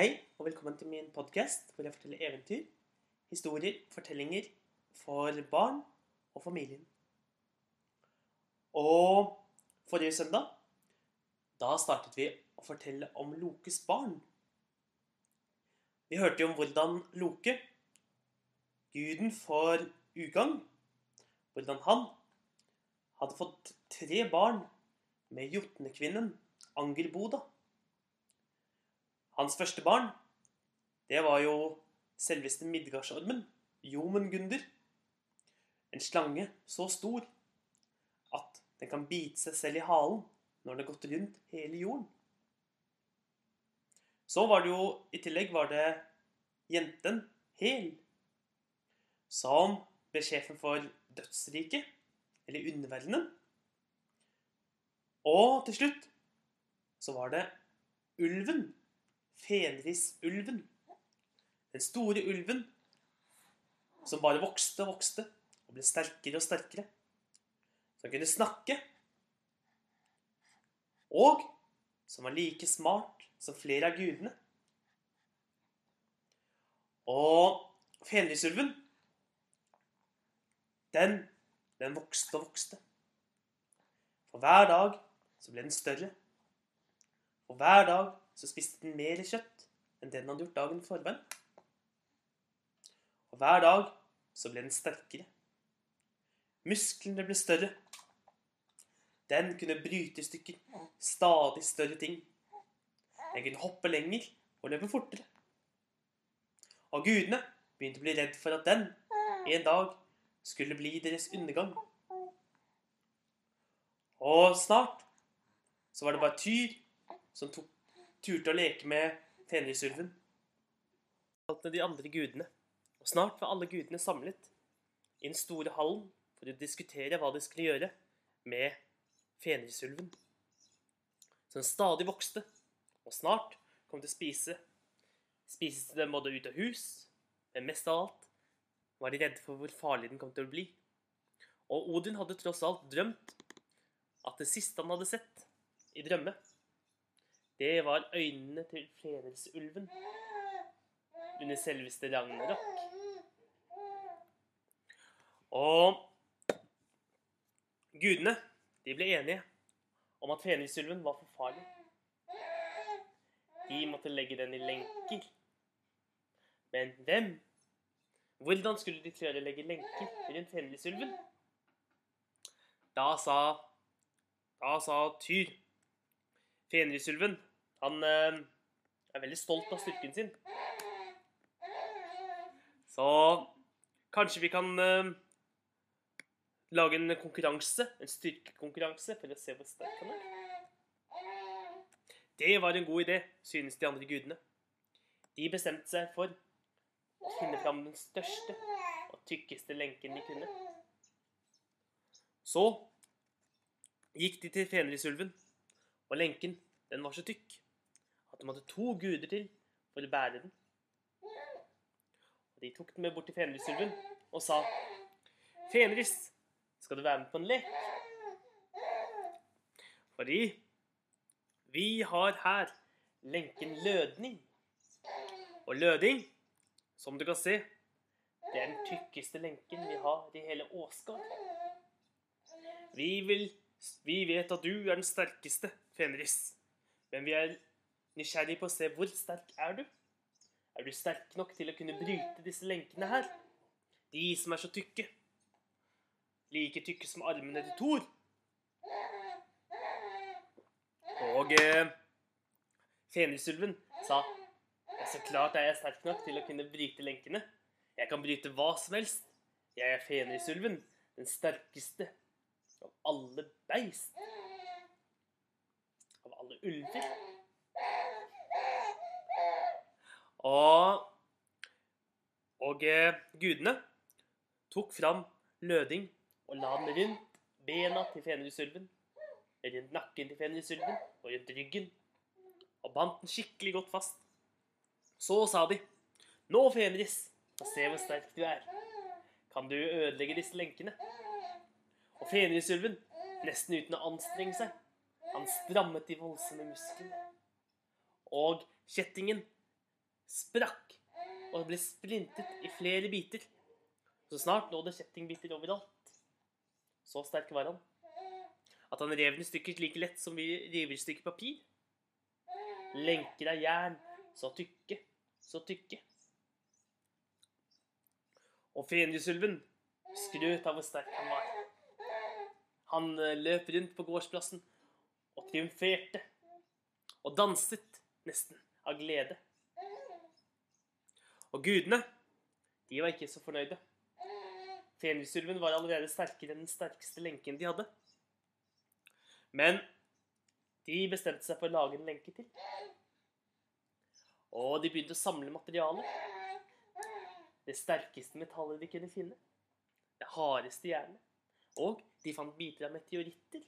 Hei, og velkommen til min podkast hvor jeg forteller eventyr, historier, fortellinger for barn og familien. Og forrige søndag, da startet vi å fortelle om Lokes barn. Vi hørte jo om hvordan Loke, guden for ugagn, hvordan han hadde fått tre barn med jotnekvinnen Angerboda. Hans første barn, det var jo selveste Midgardsormen, Jomungunder. En slange så stor at den kan bite seg selv i halen når den har gått rundt hele jorden. Så var det jo i tillegg var det jenten Hel, som ble sjefen for dødsriket, eller underverdenen. Og til slutt så var det ulven, Fenrisulven. Den store ulven som bare vokste og vokste og ble sterkere og sterkere. Som kunne snakke. Og som var like smart som flere av gudene. Og Fenrisulven, den, den vokste og vokste. For hver dag så ble den større. Og hver dag så spiste den mer kjøtt enn det den hadde gjort dagen forveien. Og hver dag så ble den sterkere. Musklene ble større. Den kunne bryte i stykker stadig større ting. Den kunne hoppe lenger og løpe fortere. Og gudene begynte å bli redd for at den en dag skulle bli deres undergang. Og snart så var det bare Tyr som tok, turte å leke med Fenrisulven. Kalte de andre gudene. Og snart var alle gudene samlet i den store hallen for å diskutere hva de skulle gjøre med Fenrisulven. Som stadig vokste, og snart kom til å spise. Spiste dem både ut av hus, men mest av alt var de redde for hvor farlig den kom til å bli. Og Odin hadde tross alt drømt at det siste han hadde sett i drømme, det var øynene til Fenrisulven under selveste Ragnarok. Og gudene de ble enige om at Fenrisulven var for farlig. De måtte legge den i lenker. Men hvem? Hvordan skulle de klare å legge lenker rundt Fenrisulven? Da sa Da sa Tyr Fenrisulven han eh, er veldig stolt av styrken sin. Så kanskje vi kan eh, lage en konkurranse, en styrkekonkurranse, for å se hvor sterk han er. Det var en god idé, synes de andre gudene. De bestemte seg for å finne fram den største og tykkeste lenken de kunne. Så gikk de til Fenrisulven, og lenken den var så tykk de hadde to guder til for å bære den. De tok den med bort til Fenrisulven og sa Fenris, skal du være med på en lek? Fordi vi har her lenken Lødning. Og Løding, som du kan se, det er den tykkeste lenken vi har i hele Åsgard. Vi, vi vet at du er den sterkeste, Fenris. Men vi er nysgjerrig på å se hvor sterk er du? Er du sterk nok til å kunne bryte disse lenkene her? De som er så tykke. Like tykke som armene til Thor. Og eh, Fenrisulven sa ja, så klart er jeg sterk nok til å kunne bryte lenkene. Jeg kan bryte hva som helst. Jeg er Fenrisulven, den sterkeste av alle beist. Av alle ulver. Og, og eh, gudene tok fram løding og la den rundt bena til Fenrisulven, rundt nakken til Fenrisulven og rundt ryggen, og bandt den skikkelig godt fast. Så sa de, 'Nå, Fenris, og se hvor sterk du er. Kan du ødelegge disse lenkene?' Og Fenrisulven, nesten uten å anstrenge seg, han strammet de voldsomme musklene. Og kjettingen sprakk og ble splintet i flere biter. Så snart lå det kjettingbiter overalt. Så sterk var han at han rev den i stykker like lett som vi river i stykker papir. Lenker av jern, så tykke, så tykke. Og Fenrisulven skrøt av hvor sterk han var. Han eh, løp rundt på gårdsplassen og triumferte. Og danset nesten av glede. Og gudene, de var ikke så fornøyde. Fenrisulven var allerede sterkere enn den sterkeste lenken de hadde. Men de bestemte seg for å lage en lenke til. Og de begynte å samle materialer. Det sterkeste metallet de kunne finne. Det hardeste jernet. Og de fant biter av meteoritter.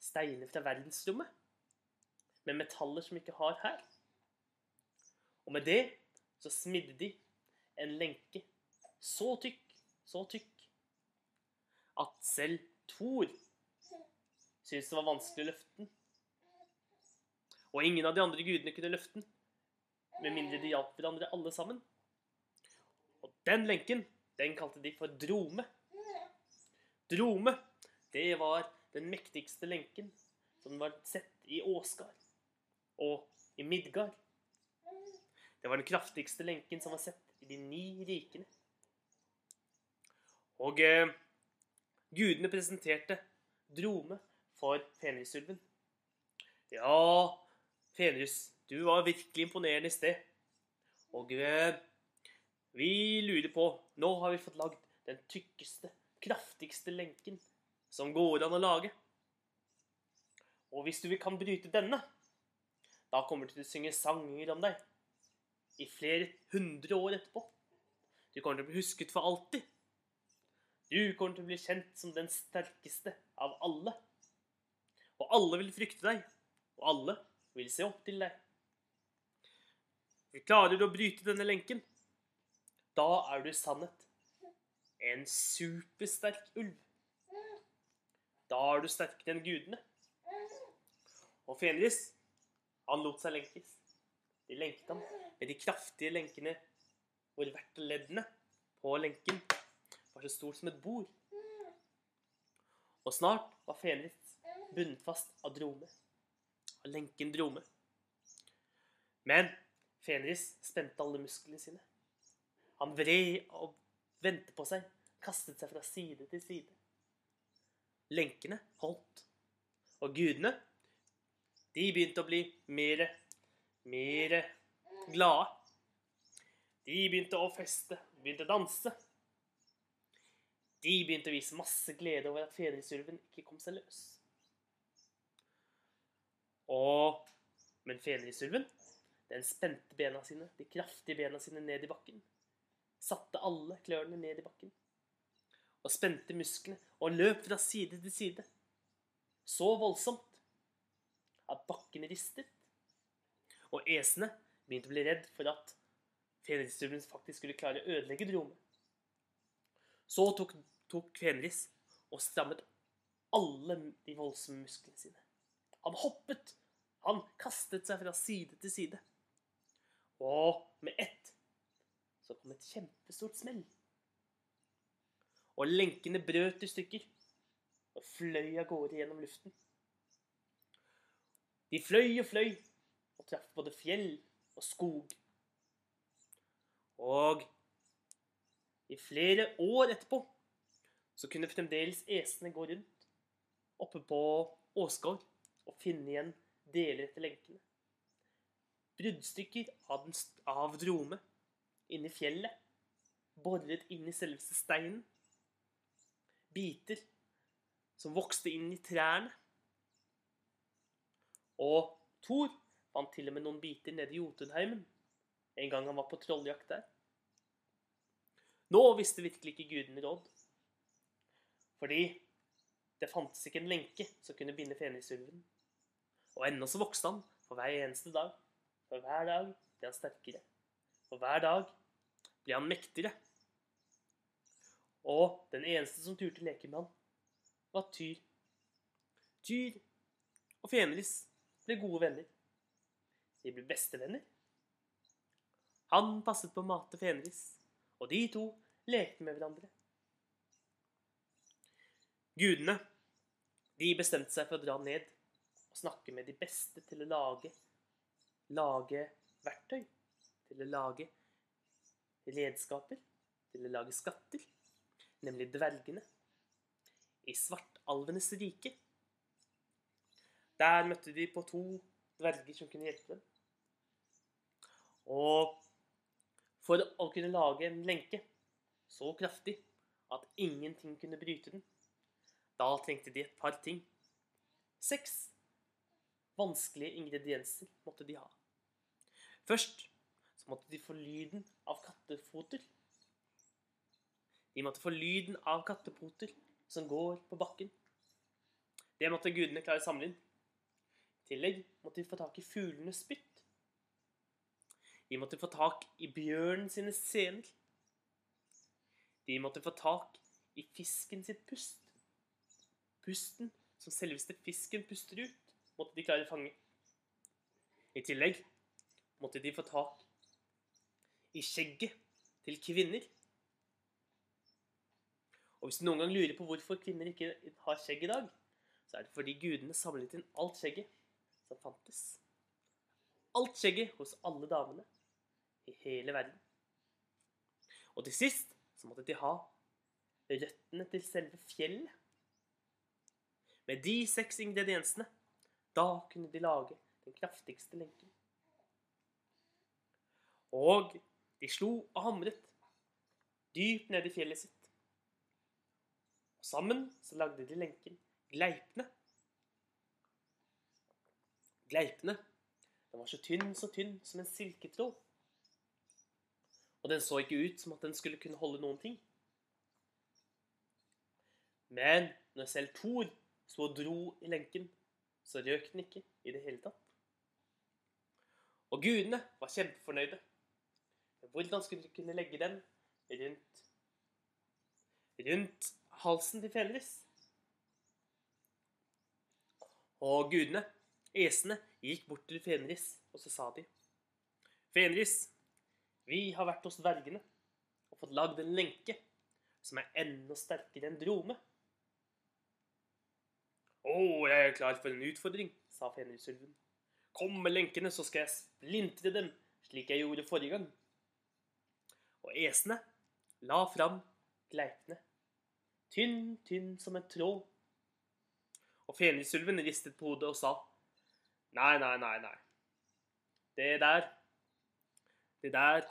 Steiner fra verdensrommet. Med metaller som vi ikke har her. Og med det så smidde de en lenke så tykk, så tykk, at selv Thor syntes det var vanskelig å løfte den. Og ingen av de andre gudene kunne løfte den, med mindre de hjalp hverandre alle sammen. Og den lenken, den kalte de for drome. Drome, det var den mektigste lenken som var sett i Åsgard og i Midgard. Det var den kraftigste lenken som var sett i de ni rikene. Og eh, gudene presenterte Drome for Fenrisulven. Ja, Fenris, du var virkelig imponerende i sted. Og eh, vi lurer på Nå har vi fått lagd den tykkeste, kraftigste lenken som går an å lage. Og hvis du kan bryte denne, da kommer du til å synge sanger om deg i flere hundre år etterpå. Du kommer til å bli husket for alltid. Du kommer til å bli kjent som den sterkeste av alle. Og alle vil frykte deg, og alle vil se opp til deg. Klarer du å bryte denne lenken, da er du sannhet en supersterk ulv. Da er du sterkere enn gudene. Og Fenris, han lot seg lenkes. De lenket ham med de kraftige lenkene hvor hvert leddene på lenken var så stort som et bord. Og snart var Fenris bundet fast av drome. Av lenken drome. Men Fenris spente alle musklene sine. Han vred og vendte på seg, kastet seg fra side til side. Lenkene holdt. Og gudene, de begynte å bli mere, mere glade. De begynte å feste, begynte å danse. De begynte å vise masse glede over at Fenrisulven ikke kom seg løs. Og, men fenrisulven, den spente bena sine, de kraftige bena sine ned i bakken. Satte alle klørne ned i bakken. Og spente musklene og løp fra side til side. Så voldsomt at bakken ristet. Og esene begynte å bli redd for at Fenrisulven faktisk skulle klare å ødelegge Drome. Så tok, tok Fenris og strammet alle de voldsomme musklene sine. Han hoppet han kastet seg fra side til side. Og med ett så kom et kjempestort smell. Og lenkene brøt i stykker og fløy av gårde gjennom luften. De fløy og fløy og traff både fjell og skog. Og i flere år etterpå så kunne fremdeles esene gå rundt oppe på Åsgård og finne igjen deler etter lenkene. Bruddstykker av, av drome inni fjellet, boret inn i selveste steinen. Biter som vokste inn i trærne. Og Thor fant til og med noen biter nede i Jotunheimen en gang han var på trolljakt der. Nå visste virkelig ikke gudene råd. Fordi det fantes ikke en lenke som kunne binde Fenrisulven. Og ennå så vokste han for hver eneste dag. For hver dag ble han sterkere. For hver dag ble han mektigere. Og den eneste som turte leke med han, var Tyr. Tyr og Fenris ble gode venner. De ble bestevenner. Han passet på mate Fenris, og de to lekte med hverandre. Gudene, de bestemte seg for å dra ned og snakke med de beste til å lage, lage verktøy, til å lage redskaper, til å lage skatter, nemlig dvergene, i svartalvenes rike. Der møtte de på to dverger som kunne hjelpe dem. Og for å kunne lage en lenke så kraftig at ingenting kunne bryte den, da trengte de et par ting. Seks vanskelige ingredienser måtte de ha. Først så måtte de få lyden av kattefoter. De måtte få lyden av kattepoter som går på bakken. Det måtte gudene klare å samle inn. I tillegg måtte de få tak i fuglenes spytt. De måtte få tak i bjørnen sine sener. De måtte få tak i fisken sitt pust. Pusten som selveste fisken puster ut, måtte de klare å fange. I tillegg måtte de få tak i skjegget til kvinner. Og hvis du noen gang lurer på hvorfor kvinner ikke har skjegg i dag, så er det fordi gudene samlet inn alt skjegget som fantes. Alt skjegget hos alle damene i hele verden. Og til sist så måtte de ha røttene til selve fjellet. Med de seks ingrediensene, da kunne de lage den kraftigste lenken. Og de slo og hamret dypt ned i fjellet sitt. Og sammen så lagde de lenken Gleipne. Gleipne den var så tynn, så tynn som en silketråd. Og den så ikke ut som at den skulle kunne holde noen ting. Men når selv Thor så dro i lenken, så røk den ikke i det hele tatt. Og gudene var kjempefornøyde. Hvordan skulle de kunne legge den rundt, rundt halsen til Fenris? Og gudene, esene, gikk bort til Fenris, og så sa de Fenris, vi har vært hos dvergene og fått lagd en lenke som er enda sterkere enn drome. Å, jeg er klar for en utfordring, sa Fenrisulven. Kom med lenkene, så skal jeg splintre dem, slik jeg gjorde forrige gang. Og esene la fram gleipene, tynn, tynn som en tråd. Og Fenrisulven ristet på hodet og sa, nei, nei, nei, nei. Det der, det der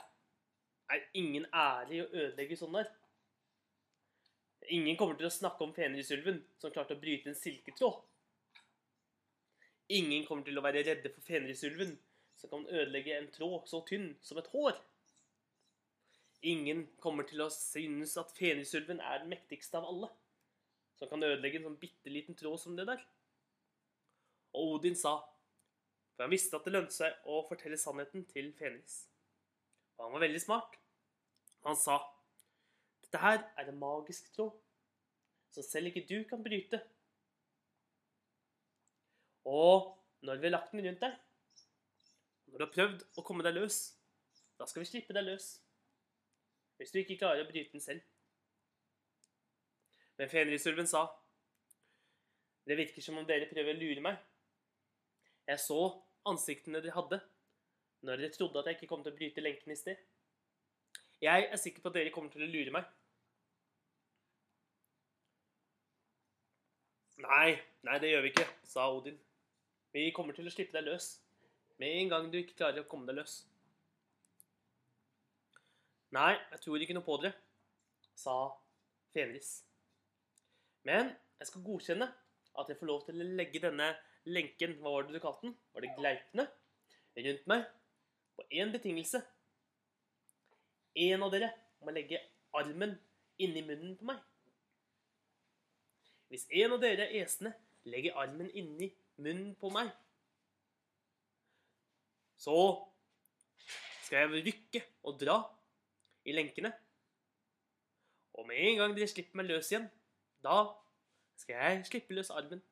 er ingen ære i å ødelegge sånn der. Ingen kommer til å snakke om Fenrisulven som klarte å bryte en silketråd. Ingen kommer til å være redde for Fenrisulven som kan ødelegge en tråd så tynn som et hår. Ingen kommer til å synes at Fenrisulven er den mektigste av alle, som kan ødelegge en sånn bitte liten tråd som det der. Og Odin sa, for han visste at det lønte seg å fortelle sannheten til Fenris. Og han var veldig smart. Han sa dette her er en magisk tråd som selv ikke du kan bryte. Og når vi har lagt den rundt deg, når du har prøvd å komme deg løs, da skal vi slippe deg løs. Hvis du ikke klarer å bryte den selv. Men Fenrisulven sa det virker som om dere prøver å lure meg. Jeg så ansiktene dere hadde når dere trodde at jeg ikke kom til å bryte lenken i sted. Jeg er sikker på at dere kommer til å lure meg. Nei, nei, det gjør vi ikke, sa Odin. Vi kommer til å slippe deg løs med en gang du ikke klarer å komme deg løs. Nei, jeg tror ikke noe på dere, sa Fenris. Men jeg skal godkjenne at jeg får lov til å legge denne lenken, hva var det du kalte den? Var det gleipene? Rundt meg på én betingelse. En av dere må legge armen inni munnen på meg. Hvis en av dere esene legger armen inni munnen på meg, så skal jeg rykke og dra i lenkene. Og med en gang dere slipper meg løs igjen, da skal jeg slippe løs armen.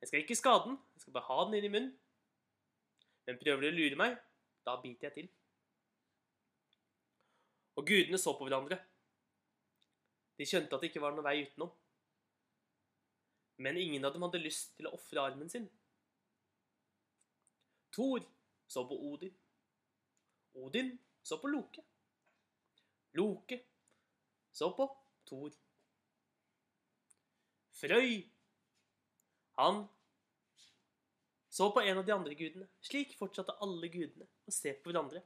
Jeg skal ikke skade den, jeg skal bare ha den inn i munnen. Men prøver dere å lure meg, da biter jeg til. Og gudene så på hverandre. De skjønte at det ikke var noen vei utenom. Men ingen av dem hadde lyst til å ofre armen sin. Thor så på Odin. Odin så på Loke. Loke så på Thor. Frøy, han så på en av de andre gudene. Slik fortsatte alle gudene å se på hverandre.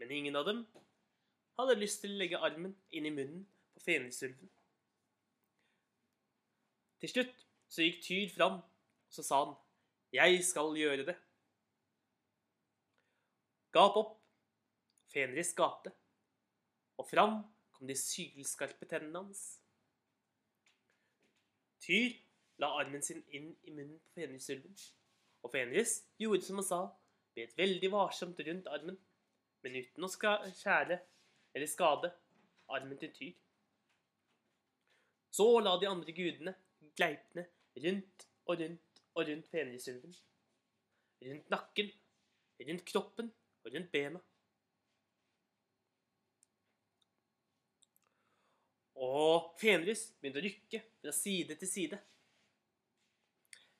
Men ingen av dem hadde lyst til å legge armen inn i munnen på fenrisulven. Til slutt så gikk Tyr fram, og så sa han, 'Jeg skal gjøre det'. Gap opp. Fenris gapte, og fram kom de sylskarpe tennene hans. Tyr la armen sin inn i munnen på Fenrisulven, og Fenris gjorde som han sa, bet veldig varsomt rundt armen, men uten å skjære eller skade armen til Tyr. Så la de andre gudene gleipne rundt og rundt og rundt Fenrisulven. Rundt nakken, rundt kroppen og rundt bena. Og Fenris begynte å rykke fra side til side.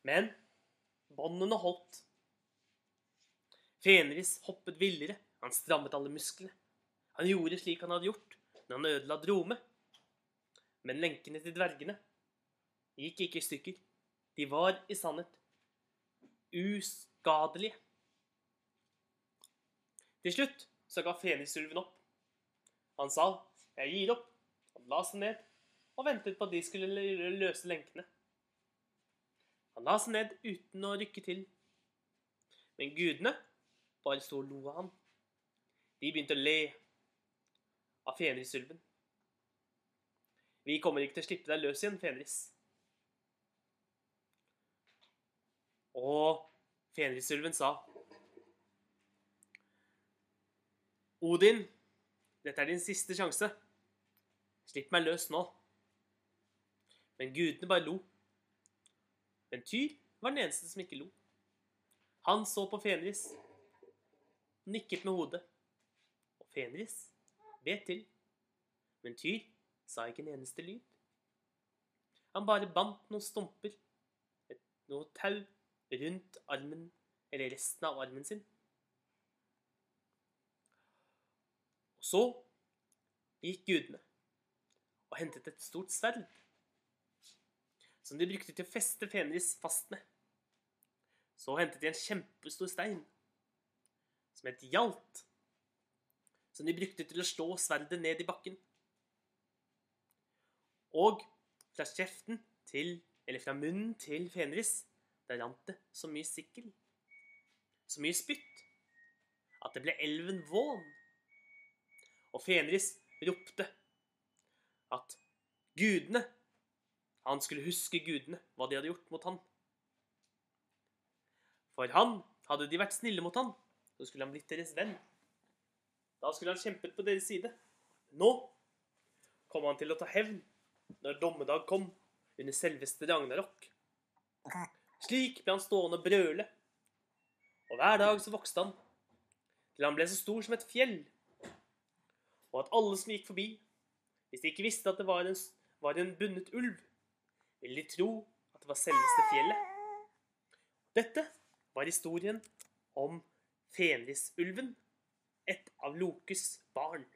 Men båndene holdt. Fenris hoppet villere. Han strammet alle musklene. Han gjorde slik han hadde gjort når han ødela Drome. Men lenkene til dvergene gikk ikke i stykker. De var i sannhet uskadelige. Til slutt så ga Fenisulven opp. Han sa, 'Jeg gir opp'. Han la seg ned og ventet på at de skulle løse lenkene. Han la seg ned uten å rykke til. Men gudene bare sto og lo av ham. De begynte å le av Fenrisulven. Vi kommer ikke til å slippe deg løs igjen, Fenris. Og Fenrisulven sa Odin, dette er din siste sjanse. Slipp meg løs nå. Men gudene bare lo. Men Tyr var den eneste som ikke lo. Han så på Fenris, nikket med hodet. Og Fenris bet til. Men Tyr sa ikke en eneste lyd. Han bare bandt noen stumper, noe tau, rundt armen, eller resten av armen sin. Og så gikk gudene og hentet et stort sverd, som de brukte til å feste Fenris fast med. Så hentet de en kjempestor stein, som het Hjalt, som de brukte til å slå sverdet ned i bakken. Og fra kjeften til, eller fra munnen til Fenris, der rant det så mye sikkel, så mye spytt, at det ble elven Vån. Og Fenris ropte at gudene Han skulle huske gudene, hva de hadde gjort mot han. For han, hadde de vært snille mot han, så skulle han blitt deres venn. Da skulle han kjempet på deres side. Nå kom han til å ta hevn når dommedag kom, under selveste Ragnarok. Slik ble han stående og brøle, og hver dag så vokste han, til han ble så stor som et fjell, og at alle som gikk forbi, hvis de ikke visste at det var en, var en bundet ulv, ville de tro at det var selveste fjellet. Dette var historien om Fenrisulven, et av Lokes barn.